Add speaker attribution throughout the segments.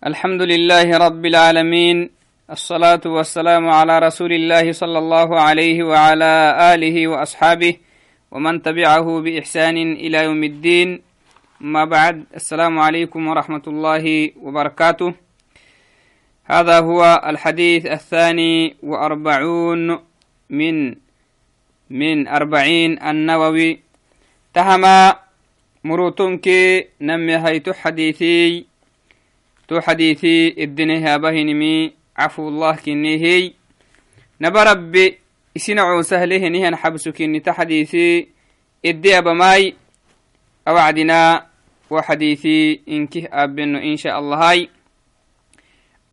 Speaker 1: الحمد لله رب العالمين الصلاة والسلام على رسول الله صلى الله عليه وعلى آله وأصحابه ومن تبعه بإحسان إلى يوم الدين. ما بعد السلام عليكم ورحمة الله وبركاته. هذا هو الحديث الثاني وأربعون من من أربعين النووي. تهما مروتنك نمي هيت حديثي. تو حديثي الدنيا بهنمي عفو الله كنيهي نبا ربي اسنعو سهله نهن حبسك إني تحديثي إدي أبماي أوعدنا وحديثي إنكه أبن إن شاء الله هاي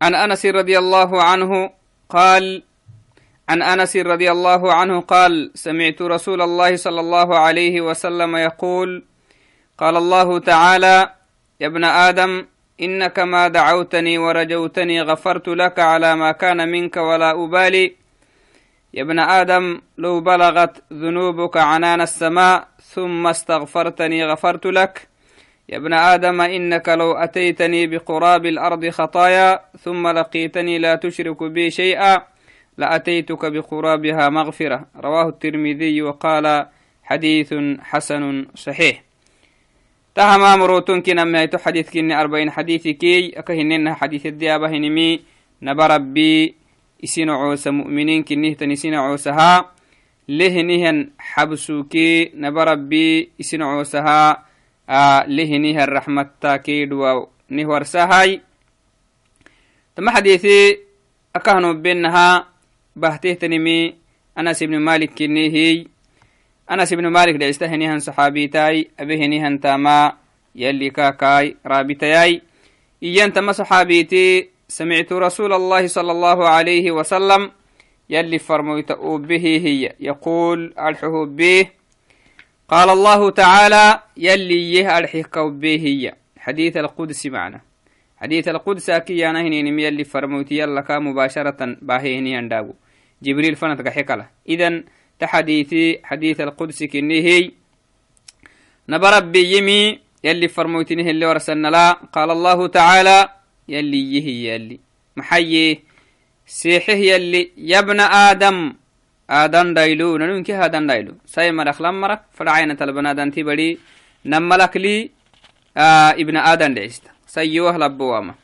Speaker 1: عن أنس رضي الله عنه قال عن أنس رضي الله عنه قال سمعت رسول الله صلى الله عليه وسلم يقول قال الله تعالى يا ابن آدم إنك ما دعوتني ورجوتني غفرت لك على ما كان منك ولا أبالي. يا ابن آدم لو بلغت ذنوبك عنان السماء ثم استغفرتني غفرت لك. يا ابن آدم إنك لو أتيتني بقراب الأرض خطايا ثم لقيتني لا تشرك بي شيئا لأتيتك بقرابها مغفرة. رواه الترمذي وقال حديث حسن صحيح. تهما مروتون كنا ما يتو حديث كني أربعين حديث كي أكهننا حديث الديابة هنمي نبا ربي إسين عوس مؤمنين كنيه تنسين عوسها لهنهن حبسوكي نبا ربي إسين عوسها آه لهنها الرحمة تاكيد ونهورسهاي تما حديثي أكهنو بينها بهته تنمي أنس بن مالك كنيه أنس بن مالك دا استهنيهن صحابيتاي أبهنيهن تاما يلي كاكاي رابطياي إيان تما صحابيتي سمعت رسول الله صلى الله عليه وسلم يلي فرميت به هي. يقول ألحه به قال الله تعالى يلي يه ألحك به هي. حديث القدس معنا. حديث القدس أكي أنا هنين يلي فرميت يلا مباشرة باهي هني جبريل فنتك حكلا إذن تحديثي حديث القدس كنهي نبربي يمي يلي فرموتنه اللي ورسلنا لا. قال الله تعالى يلي يهي يلي. محيي سيحه يلي. يا ابن آدم آدم دايلو. ننك هادم دايلو. ساي مرخ لمرك فرعين تلبنادن تبري نملك لي آه ابن آدم دعست سيوه لبواما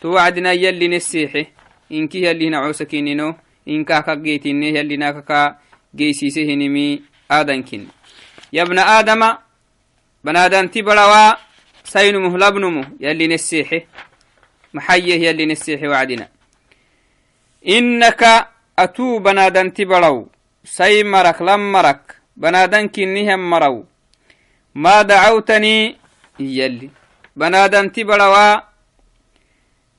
Speaker 1: توعدنا يلي نسيحه إنك يلي نعوسكينينو. إنكا كجيتيني يلي ناكا geysise hinimi adankin yabna adama banadanti barawa saynumuh labnumu yalli nessiixe maxayyeh yalli nessiixe wacdina innaka atuu banadanti baraw say marak lam marak banadankinnihan maraw ma dacawtanii iyalli banadanti barawa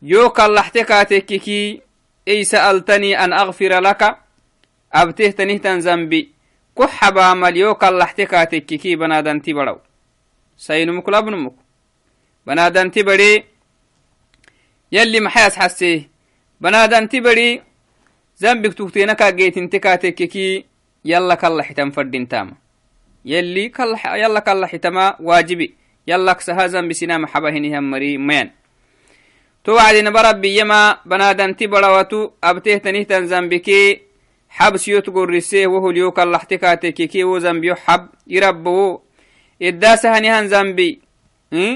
Speaker 1: yoo kallaxte kaatekkiki ey sa'altanii an agfira laka abteh tanihtan zambi ku xabaamal yoo kallaxte kaatekkikii banaadanti baraw saynumuk labnumuk banaadanti bari yalli maxayas xasee banaadanti bari zambik tugteena kaageetinte kaatekkikii yalla kallaxitan fadhintaama yalli yalla kallaxitama waajibi yallak saha zambi sinama xabahinihan mari mayan to wacdina barabbiyama banaadanti barawatu abteh tanihtan zambikii حبسيوت قرسيه وهو ليو كاللحتي كاتيكي و زنبيو حب يربو إداسة هنيهن زنبي.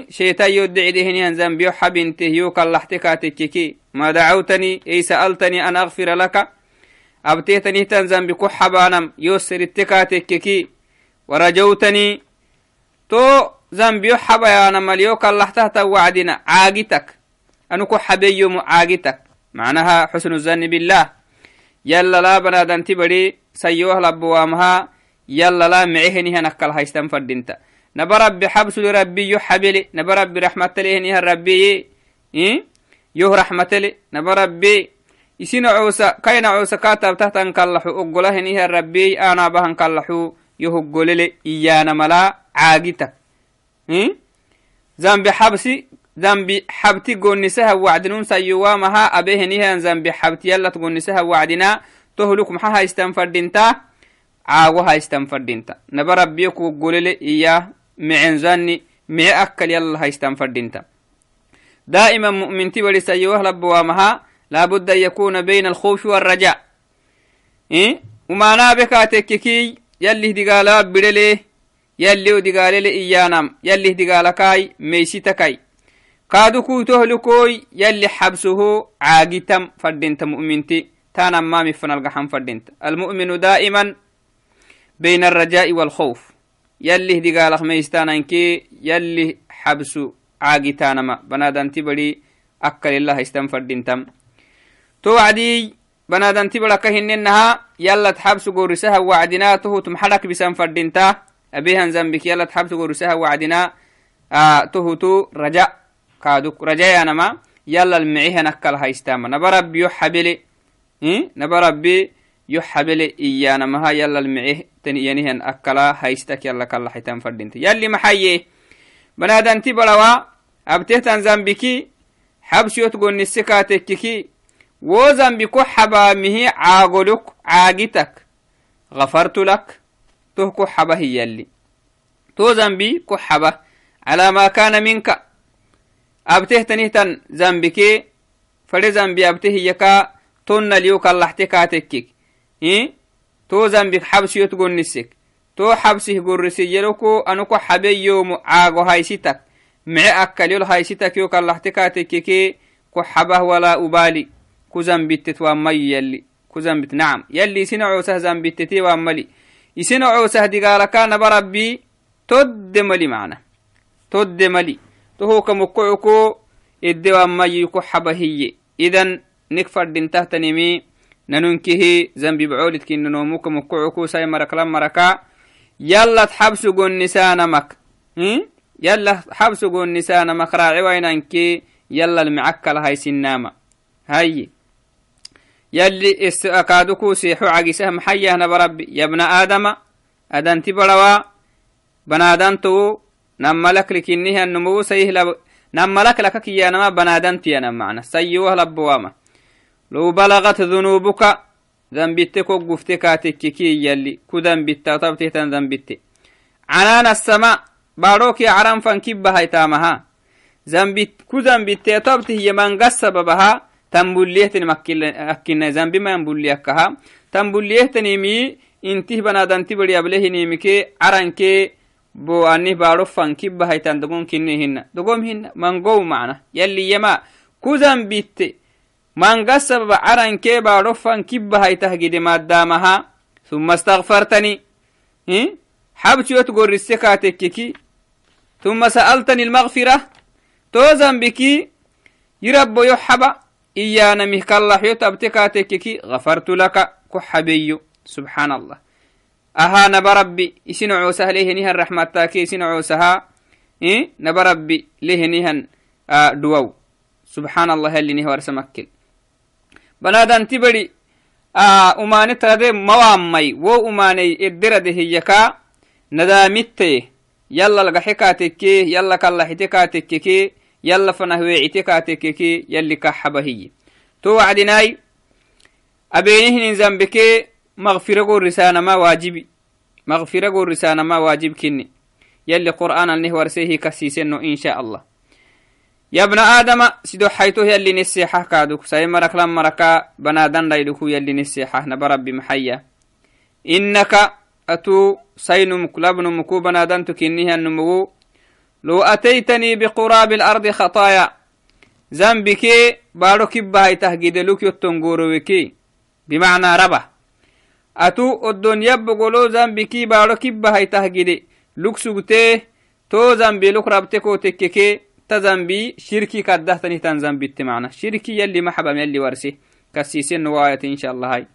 Speaker 1: شيطان يدعي دهنيهن زنبيو حب انته. يو كاللحتي كاتيكي ما دعوتني. أي سألتني أن أغفر لك. أبتيتني تن زنبي كحبانم يوسر التكاتيكي ورجوتني. تو زنبيو حبانا مليو كاللحته وعدنا. عاقتك. أنو كحبي يوم عاقتك. معناها حسن الظن بالله. يلا لا بنادنتي بدي سيوه لبوامها يلا لا معهني هنكل هايستن فردينتا نبرب بحبس لربي يحبلي نبرب برحمة لهني ربي إيه يوه رحمة لي نبرب isina cuusa kaina cuusa kaatabtahtan kallaxu oggolaheniha rabbiy aanabahan kallaxu yohoggolele iyaana malaa caagitak zambi xabsi gonisaha wacdinun sayuwamaha abehenihan zambi xabti yallat gonisaha wacdina tohluk maxa haistan fadhinta caago haistan fadhinta naba rabbiyo kuggolele iya micen zanni mice akkal yalla haistan fadhinta دائما مؤمن تبري سيوه لبوامها لابد أن يكون بين الخوف والرجاء إيه؟ وما نابك تككي يلي دقالا بدلي يلي دقالي إيانام يلي دقالكاي ميسيتكاي كادو كو تهلكوي يلي حبسه عاقتم فردنت مؤمنتي تانا ما مفن القحم فردنت. المؤمن دائما بين الرجاء والخوف. يلي دقالك ميستانا انكي يلي حبسو عاقتانما بنادنتي بدي أكل الله استنفردنتم تو وعدي بنادنتي بدك هننها يلا تحبسو قرسها وعدناته تمحلك بسن فردنتا. أبيها ذنبك يلا تحبسو قرسها وعدنا رجايا نما يلا المعيه نكال هايستاما. نبا ربي يحبلي إيه؟ نبا ربي يحبلي إيانا مها يلا المعيه تنيانيهن أكلا هايستك يلا كلا حيتان فردينت يلي محيي. بنادنتي بلوا أبتهتن زنبكي حبشيوت قول نسكاتككي wo zambi ko xabaamihi caagoluk caagitak غفرت لك تو كو حبه يلي. تو زنبي كو حبه على ما كان منك. أبته تنهتن زنبكي فدي زنبي أبته يكا تون ليو كاللحتي كاتكك إيه؟ تو زنبك حبس يتقول نسك تو حبسه قرسي يلوكو أنوكو حبي يوم عاغو هايسيتك معي أكل يلو هايسيتك يو كاللحتي كاتككي كو حبه ولا أبالي. كو زنبت وامي يلي. كو زنبت نعم. يلي سنعو سه زنبتتي واملي يسنعو سه دقالكا نبربي تد ملي. Tohoka mukucuko iddewamayiko xabahiye idan nik fadin tahtanimi nanunkihi zambi bacolidkinanomuka mukucuku sai marakla maraka yallat xabsu gonnisanamak yalla xabsu gonnisanamak raaciwainanki yallal micakkalahaisinnama haye يلي استأكادكو سيحو عقسه محيه نبربي يا ابن آدم أدنتي بروا بنادنتو نملك لكنه النمو سيه لب نملك لك كي نما بنادنتي أنا معنا. سيوه لبواما لو بلغت ذنوبك ذنبتك وقفتك تككي يلي. كذنبت طبتك ذنبت. عنان السماء باروك يا عرم فانكبها يتامها ذنبت كذنبت طبته يمن قصب بها تنبليه أكنا ذنب ما ينبليكها تنبليه تنمي انتي عرنكي bo anih baaro fankibba haytan dogon kinne hinna dogom hinna mangow macna yalli yama kuzan bitte manga sababa carankee baaro fankibba haytah gide maddamaha ثم استغفرتني إيه؟ حبشوت قول السكاتككي ثم سألتني المغفرة توزن بكي يرب يحبا إيانا مهك الله يتبتكاتككي غفرت لك كحبي سبحان الله أها نبربي إسن عوسها ليه نهن رحمة تاكي إسن عوسها إيه نبربي ليه نهن آه دوو. سبحان الله اللي نهوار سمكل بنادان تبري آه أماني تردي موامي و أماني إدرده يكا ندامته يلا لغا حكاتكي يلا كلا حتكاتكي يلا فنهويعتكاتكي يلي قول رسالة ما واجبي مغفرة قول رسالة ما واجب كني يلي قرآن النه ورسيه كسيسنو إن شاء الله. يا ابن آدم سيدو حيتو يلي نسيحة كادوك. ساي مرك لما ركا بنادن رايدوكو يلي نسيحة. نبرب محيا إنك أتو سينمك لابنمكو بنادن تكنيه النمو. لو أتيتني بقراب الأرض خطايا. ذنبك بارو كبها يتهجد لك يتنقوروكي بمعنى ربه atu oddon yabbo golo zambiki baaro kibbahay tahgide luk sugtee to zambi luk rabte ko tekkeke ta zambi shirki kaddahtani tan zambitte macna shirki yalli maxabam yalli warse kasiseno waayate insha allahai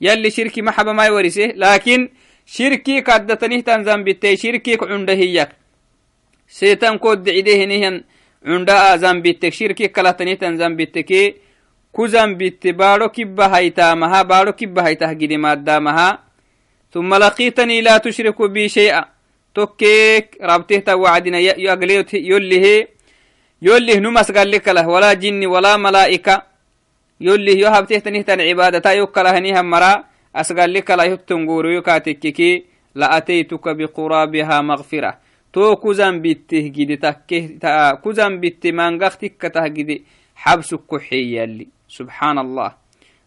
Speaker 1: yalli shirki maxabamai warise laakin shirki kaddatani tan zambitte shirkik cunda hiyak seetan ko dicdehinihan cunda zambittek shirki kalatani tan zambitteke كزن بيت بارو كبا هيتامها بارو كبا هيته جدي مادامها ثم لقيتني لا تشرك بي شيئا. توكيك ربته توعدنا يقليت يله يله نمس قال لك له ولا جن ولا ملائكة. يله يهبته تنهتن عبادتا يكلا هنيها مرا. أسقال لك لا يتنقور يكاتككي لأتيتك بقرابها مغفرة. تو كوزان بيته جدي تكه تا كوزان بيته مانغختك كته جدي حبس كحي يلي سبحان الله.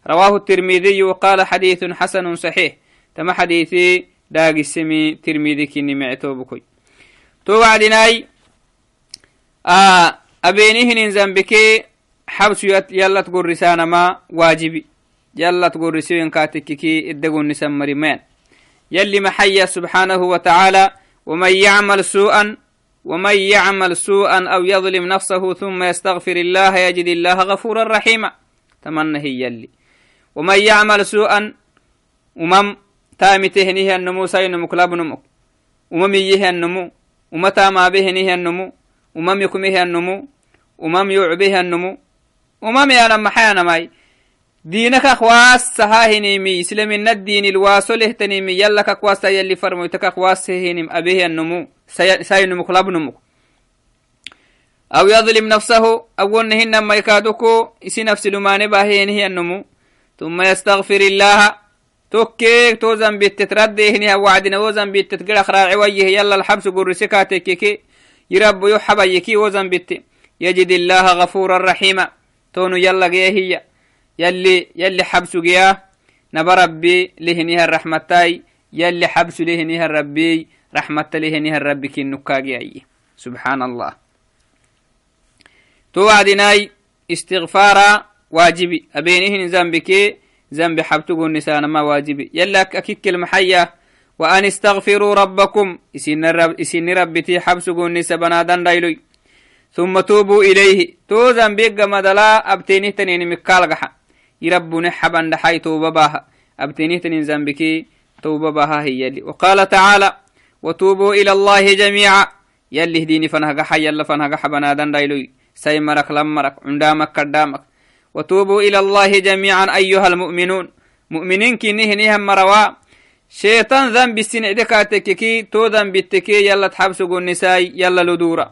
Speaker 1: رواه الترمذي وقال حديث حسن صحيح. تم حديثي داقي السمي ترمذي كني معتو بكوي. تو وعدناي آه أبينهن زنبكي حبس يلا تقول رسانة ما واجبي. يلا تقول رسوين كاتككي إدقون نسمري مان يلي محيا سبحانه وتعالى ومن يعمل سوءا ومن يعمل سوءا أو يظلم نفسه ثم يستغفر الله يجد الله غفورا رحيما. تمنى هي يلي. ومن يعمل سوءا ومم تامته النمو سين مكلاب نمو. ومم يه النمو ومتى ما به نيه النمو. ومم يكمه النمو ومم يعبه النمو. ومم يانا محيانا ماي. دينك أخواس سهاهنيمي إسلامنا الدين الواسو لهتنيمي يلا كقواس يلي فرموتك أخواس هينم أبيه النمو ساينمو كلاب نمو. أو يظلم نفسه أو أنهن ما يكادوكو إسي نفس لمان باهين هي النمو. ثم يستغفر الله توكيك تو زنبيت تتردي هني وعدنا وزنبيت تتقرأ خراعي ويه يلا الحبس قرسكاتك كي يرب يحب يكي وزنبيت يجد الله غفورا رحيما. تونو يلا هي. يلي يلي حبس جيا نبى ربي لهنيها الرحمتاي يلي حبس لهنيها الربي رحمة لهنيها الربي كي سبحان الله. توعدناي استغفارا واجبي أبينهن ذنبك ذنب حبتو النسان ما واجبي يلا أكيك المحية وأن استغفروا ربكم. إسن, رب إسن ربتي حبسو النسا بنادان دايلوي ثم توبوا إليه. تو ذنبك مدلا أبتينه تنين مكالغحا يربنا حبا دحي توبة باها. أبتينه تنين ذنبك توبة باها هي. اللي وقال تعالى وتوبوا إلى الله جميعا. يلي هديني فنهق حي يلا حبنا دان دايلوي سيمرك لمرك عندامك كدامك. وتوبوا إلى الله جميعا أيها المؤمنون. مؤمنين كي نهنهم مروا شيطان ذنب السنعدكاتككي تو ذنب التكي يلا تحبسوا النساء يلا لدورا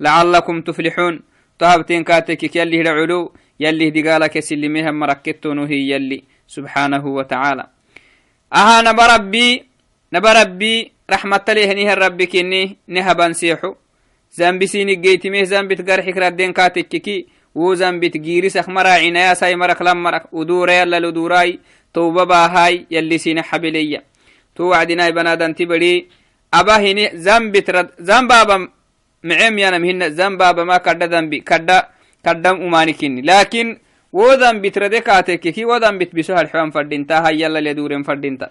Speaker 1: لعلكم تفلحون. تهبتين كاتكك يلي العلو يلي دقالك سلميهم مركتون هي يلي. سبحانه وتعالى. أها نبربي نبربي رحمة الله نيه الرب كني نهبان سيحو ذنب سيني جيتمه ذنب تقرحك ردين كاتككي وذنب تجيرسك مرا عنايا ساي مرك لم مرك ودورا يلا لدوراي توبة باهاي يلي سيني حبلية تو وعدنا بنادن تبري أبا هني ذنب ترد ذنب أبا معم يانا مهن ذنب أبا ما كدا ذنبي كدا كدم أمانكني لكن وذنب ترد كاتككي وذنب تبسوها الحوان فردينتا هاي يلا لدورين فردينتا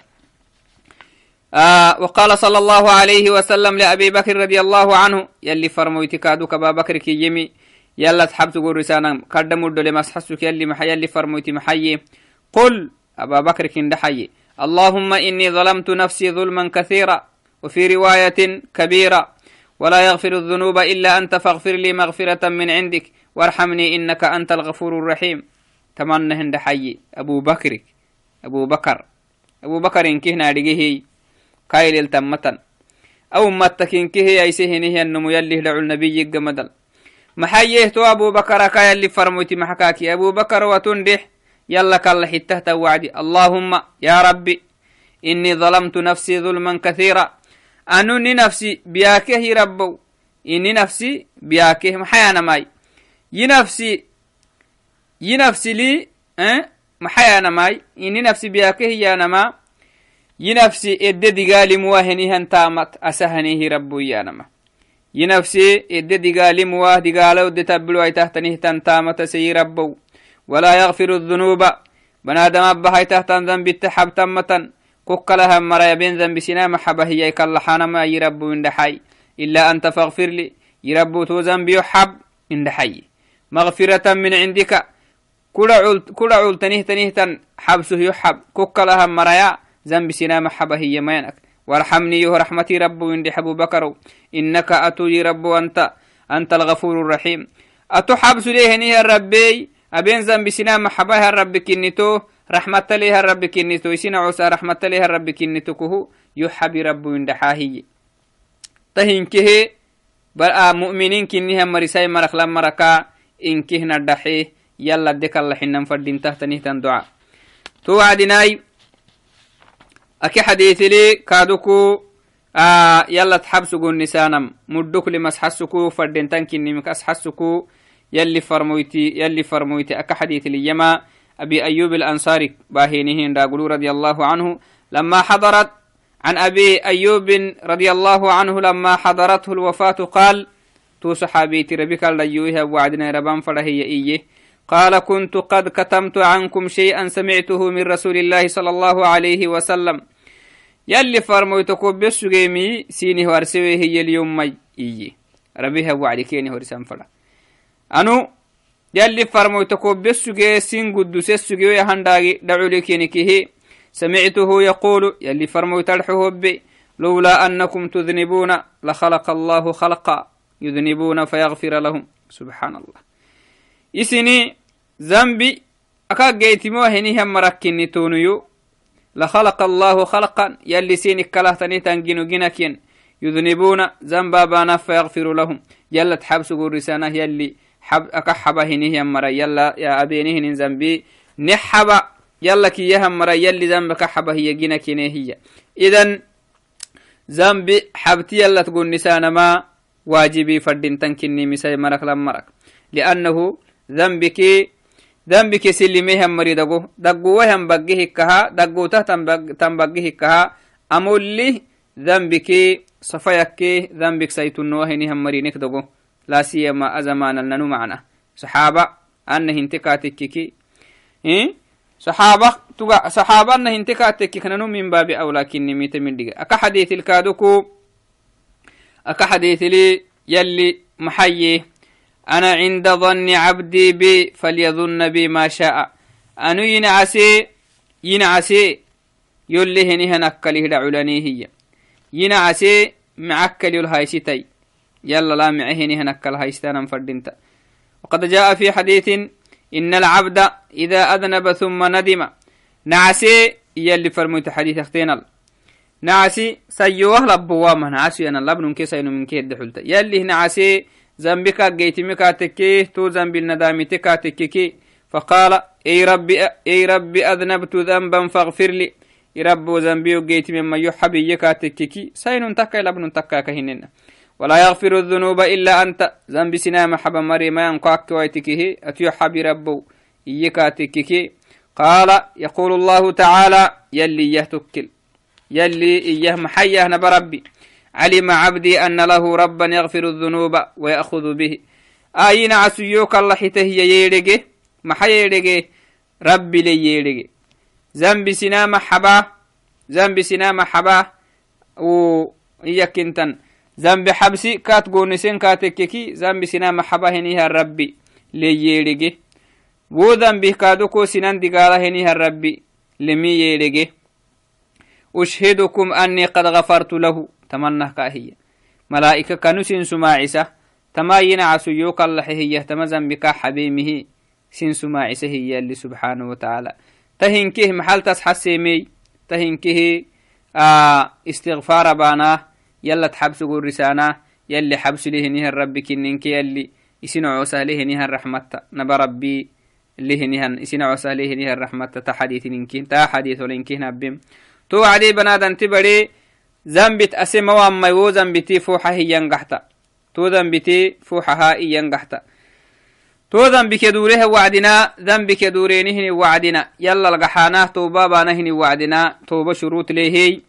Speaker 1: آه وقال صلى الله عليه وسلم لأبي بكر رضي الله عنه يلي فرمويت كادوك أبا بكر كي يمي يلا تحب تقول رسانا قدم ودل مسحسك يلي محي يلي فرمويت محي. قل أبا بكر كن دحي اللهم إني ظلمت نفسي ظلما كثيرا وفي رواية كبيرة ولا يغفر الذنوب إلا أنت فاغفر لي مغفرة من عندك وارحمني إنك أنت الغفور الرحيم. تمنى هند حي أبو بكر أبو بكر أبو بكر إن كهنا كايل تمتن. أو متكين كه يسهنه النمو يلي دعو النبي جمدل محيه تو أبو بكر كا يلي فرموتي محكاكي أبو بكر وتندح يلا كالله حتة وعدي اللهم يا ربي إني ظلمت نفسي ظلما كثيرا. أنني نفسي بياكه ربو. إني نفسي بياكه محيانا ماي. ينفسي ينفسي لي أه؟ محيانا ماي. إني نفسي بياكه يا نما. ينفسي إد دقالي مواهني هنتامت أسهنيه ربو يانما ينفسي إد دقالي مواه دقالو دتبلو أي تحتنيه تنتامت سي ربو. ولا يغفر الذنوب. بنادم أبهاي تحتن ذنب التحب تمتا كوكلها مرا يبين ذنب سنا محبة هي كاللحانا ما يربو من دحي إلا أنت فاغفر لي. يربو تو ذنب يحب من دحي مغفرة من عندك. كل عول تنيه تنيه تن حبسه يحب. كوكلها مرا ذنب سنا محبة هي مينك وارحمني يه رحمتي رب وندي حبو بكر. إنك أتوي رب أنت أنت الغفور الرحيم. أتحب سليه نيه الربي أبين ذنب سنا محبة الرب كنتو رحمة ليه الرب كنتو يسنا عوسى رحمة ليه الرب كنتو كهو. يحب رب وندي حاهي. تهين كه بل مؤمنين كنها مرساي مرخ لما ركا إن كهنا الدحيه يلا ديك الله حنن فردين تحت نهتن دعاء. توعدناي. أكي حديث لي كادوكو آه يلا تحبسكو نسانم مدوك لمس حسكو فردين تنكني مكس حسكو يلي فرمويتي يلي فرمويتي أكا حديث ليما أبي أيوب الأنصاري باهينهين راقلو رضي الله عنه لما حضرت عن أبي أيوب رضي الله عنه لما حضرته الوفاة قال تو صحابيتي ربك الليوها وعدنا ربان فرهي إيه قال كنت قد كتمت عنكم شيئا سمعته من رسول الله صلى الله عليه وسلم. يلي فرمويتكو بسجيمي سيني وارسوي هي اليوم مي. إيه ربيها وعدي كيني هورسان فلا. أنو يلي فرمويتكو بسجي سين قدس السجي ويهنداغي دعولي كيني كيه. سمعته يقول يلي فرمويت الحهب لولا أنكم تذنبون لخلق الله خلقا. يذنبون فيغفر لهم. سبحان الله. أكا جيتمو هني هم مركني تونيو لخلق الله خلقا يلي سيني كلهتني تنجنو جنكين يذنبون ذنبا بانا فيغفر لهم يلا تحبس رسانة يلي حب هني هم مرا يلا يا أبيني هني ذنبي نحبا يلا كي يهم مرا يلي ذنبك حبا هي جنكين هي إذن ذنبي حبتي يلا تقول نسانا ما واجبي فردين تنكني مساي مرك لم مرك لأنه ذنبك ذنبك سلميهم مريدغو دغوهم بغيه كها دغوته تنبغيه كها. أمولي ذنبك صفيك ذنبك سيتنوهنهم مرينك دغو لا سيما أزمان لنو معنا. صحابة أنه انتكاتككي إيه؟ صحابة تقع صحابة أنه انتكاتكك كننو من باب أولى كني ميت من دقا أكا حديث الكادوكو؟ أكا حديث لي يلي محيي. أنا عند ظن عبدي بي فليظن بي ما شاء. أنو ينعسي؟ ينعسي. يولي هني هنكله دعولاني هي. ينعسي معكل الهايستي يلا لا معهني هنكل هايستانا فردنت وقد جاء في حديث إن العبد إذا أذنب ثم ندم. نعسي يلي فرميت حديث اختينال نعسي سيوه لبوا من نعسي أنا لبن كيسا إنو من كيد حلت. يلي نعسي ذنبك جيتمك تكيه تو ذنب الندامتك تككي فقال إي ربي إي ربي أذنبت ذنبا فاغفر لي. رب ذنبي جيت مما يحب يكاتككي سين تكا لبن تكا كهننا ولا يغفر الذنوب إلا أنت. ذنب سنا محبا مري ما ينقاك ويتكه. اتيحب ربو يكاتككي قال يقول الله تعالى يلي يهتكل. يلي إياه محيه نبربي. علم عبدي أن له ربا يغفر الذنوب ويأخذ به. آيين عسيوك الله حتة ييرجي ما ييرجي ربي لي ييرجي ذنب سنا محبا ذنب سنا محبا و يكنتن ذنب حبسي كات قونسين كاتككي ذنب سنا محبا هنيها ربي لي ييرجي wo ذنبه كادوكو سنان دقالة هنيها ربي لمي ييرجي أشهدكم أني قد غفرت له. تمنه كاهية ملائكة كانوا سين سماعسة تما ينعسو يوك الله هي. تمزن بك حبيمه سين سماعسة هي اللي سبحانه وتعالى. تهنكه محل تسحسيمي. تهنكه آه استغفار باناه يلا تحبس رسانه يلي حبس له نهر ربي كننك يلي اسين عوسى له نهر رحمة. نبا ربي له نهر اسين عوسى له نهر رحمة. تحديث ننكين تا حديث لنكين نبم تو عدي بنادن تبري. زنبت أسمى وما يو زنبتي فوحة هي ينقحتا تو زنبتي فوحها ينقحتا تو ذنبك دوره وعدنا ذنبك دورينهن وعدنا. يلا القحاناه توبا بانهن وعدنا. توبا شروط ليه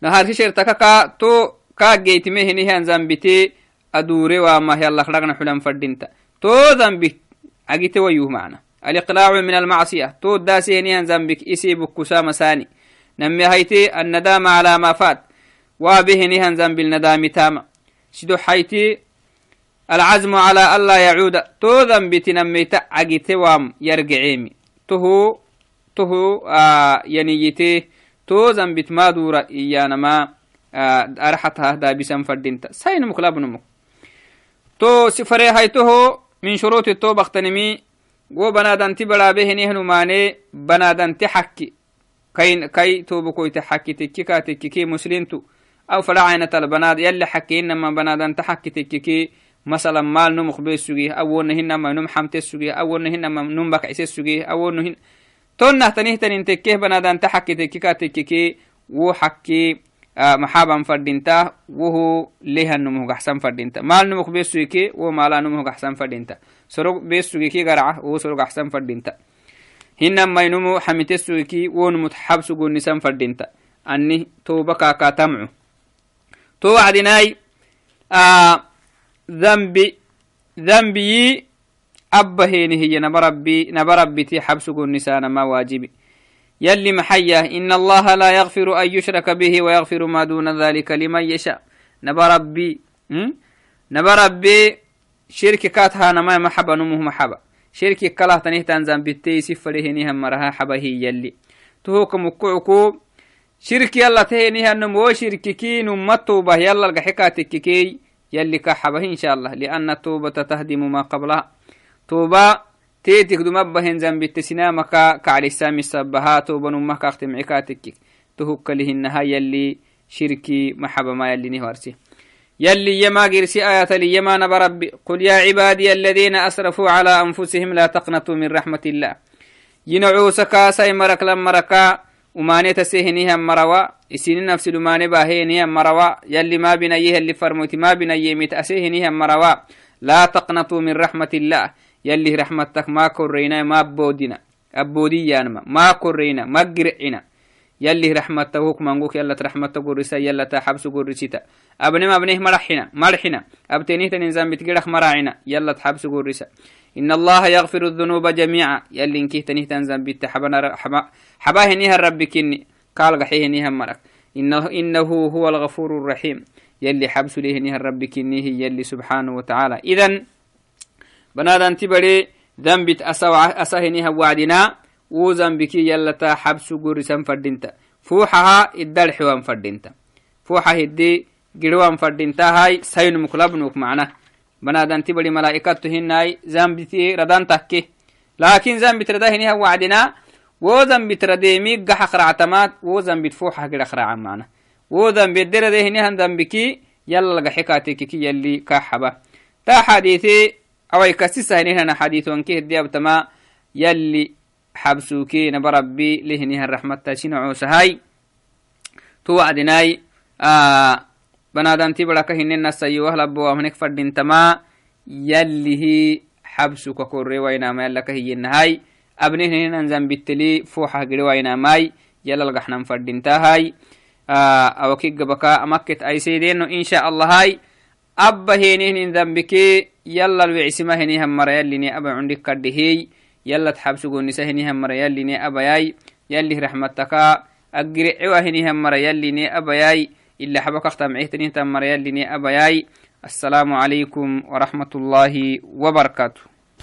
Speaker 1: نهار شرتك كا تو كا جيت مهني هن ذنبتي أدوري وما يلا خلقنا حلم فردينتا. تو ذنبك أجيت ويوه معنا. الإقلاع من المعصية. تو داسيني هن ذنبك إسيبك كسام ساني. نمي هيتي الندامة على ما فات. وابه نهن ذنب الندام تاما. شدو حيتي العزم على ألا يعود. تو ذنب تنميت عقيت وام يرجعيمي تهو تهو آه ينيتي تو ذنب ما دورا إيانا ما آه أرحتها دا بسم فردينتا سين مكلاب نمك تو سفري هيتو من شروط التوبة اختنمي. وبنادن تبلا به نهن ماني بنادن تحكي. كاين كاي توبو كويت حكي تكيكا تكيكي مسلمتو. أو فلا عينة البنات يلي حكي إنما بنات أنت حكي تكيكي مثلا مال نمخ بيس سجيه أو نهن ما نم حمت سجيه أو نهن ما نم بك عسيس سجيه أو نهن تون نهتنه تنين تكيه بنات أنت حكي تكيكا تكيكي وحكي maxaban fadhinta wohu lehan numuhu gaxsan fadhinta maal numuk besuyke wo maala numuhu gaxsan fadhinta soro besugiki garaca wo soro gaxsan fadhinta هنا ما ينمو حميت السويكي وون متحبس قول نسان فردينتا أني توبكا كا تمعو تو عدناي آه ذنبي ذنبي أبهين هي نبربي نبربي تي حبس قول نسان ما واجبي يلي محيا إن الله لا يغفر أن يشرك به ويغفر ما دون ذلك لمن يشاء نبربي نبربي شرك كاتها نما محبا نمه محبا تنزم بتي سفره نهم مرها حبه يلي. تهوك مكعكو شرك يلا تهنيها نمو شرك كي نمتوبة يلا الحكاتك كي يلي كحبه إن شاء الله. لأن التوبة تهدم ما قبلها. توبة تيتك دمبهن زنبت سنامك كعلسام السبها توبا نمك اختمعكاتك تهك لهنها يلي يما قرسي آيات يما نبرب قل يا عبادي الذين أسرفوا على أنفسهم لا تقنطوا من رحمة الله. ينعوسكا سي مرك لمركا وماني تسيهنيها مروا. اسين نفس الماني باهينيها مروا. يلي ما بنيه اللي فرموت ما بنيه متأسيهنيها مروا. لا تقنطوا من رحمة الله. يلي رحمتك ما كرينا ما بودنا أبوديانما ما كرينا. ما قرعنا يلي رحمتك منقوك يلا رحمتك قرسا يلا تحبس قرسيتا أبني ما أبنيه مرحنا مرحنا أبتنيه تنزام بتقرخ مراعنا يلا تحبس قرسا إن الله يغفر الذنوب جميعا. يلي إنكيه تنيه تنزام حبا حباه نيها الرب كني قال قحيه نيها مرك. إنه, إنه هو الغفور الرحيم. يلي حبس ليه نيها الرب كنيه يلي سبحانه وتعالى. إذن بنادان تبري ذنبت أسهنها وعدنا. وذنبكي يلتا حبس قرسا فردنتا فوحها إدال حوان فردنتا فوحها هدي قروان فردنتا هاي سين مكلبنوك معنا. بنادان تبري ملائكة هناي ذنبتي ردان تكي لكن ذنبت ردهنها وعدنا. وذنبت رديمي قحق رعتمات وذنبت فوحها قرق رعا معنا. وذنبت دردهنها ذنبكي يلا قحكاتك يلي كحبة تا حديثي awai kasisahinihnana xadiiثwanke hediabtama yalli xabsuuke naba rabbi lihinihan raxmattashinacosahay tu wacdinai banadanti baraka hinenasayowahalaboamnek fadintama yallihi xabsuka korre wainama yallaka hiyenahay abnehninan zambitteli foxah gire wainamai yalalgaxnan fadintahay awakigabaka amaket aisedeno insha allahai abba henihnin dambike yala lwicima henihan mara yalline aba cundik kadhehey yalat xabsugonisa henihan mara yalline abayai yalih raxmataka agirecewa henihan mara yalline abayai ila xabakaktamcehtanihtan mara yalline abayai السلام عليكم ورحمة الله وبركاته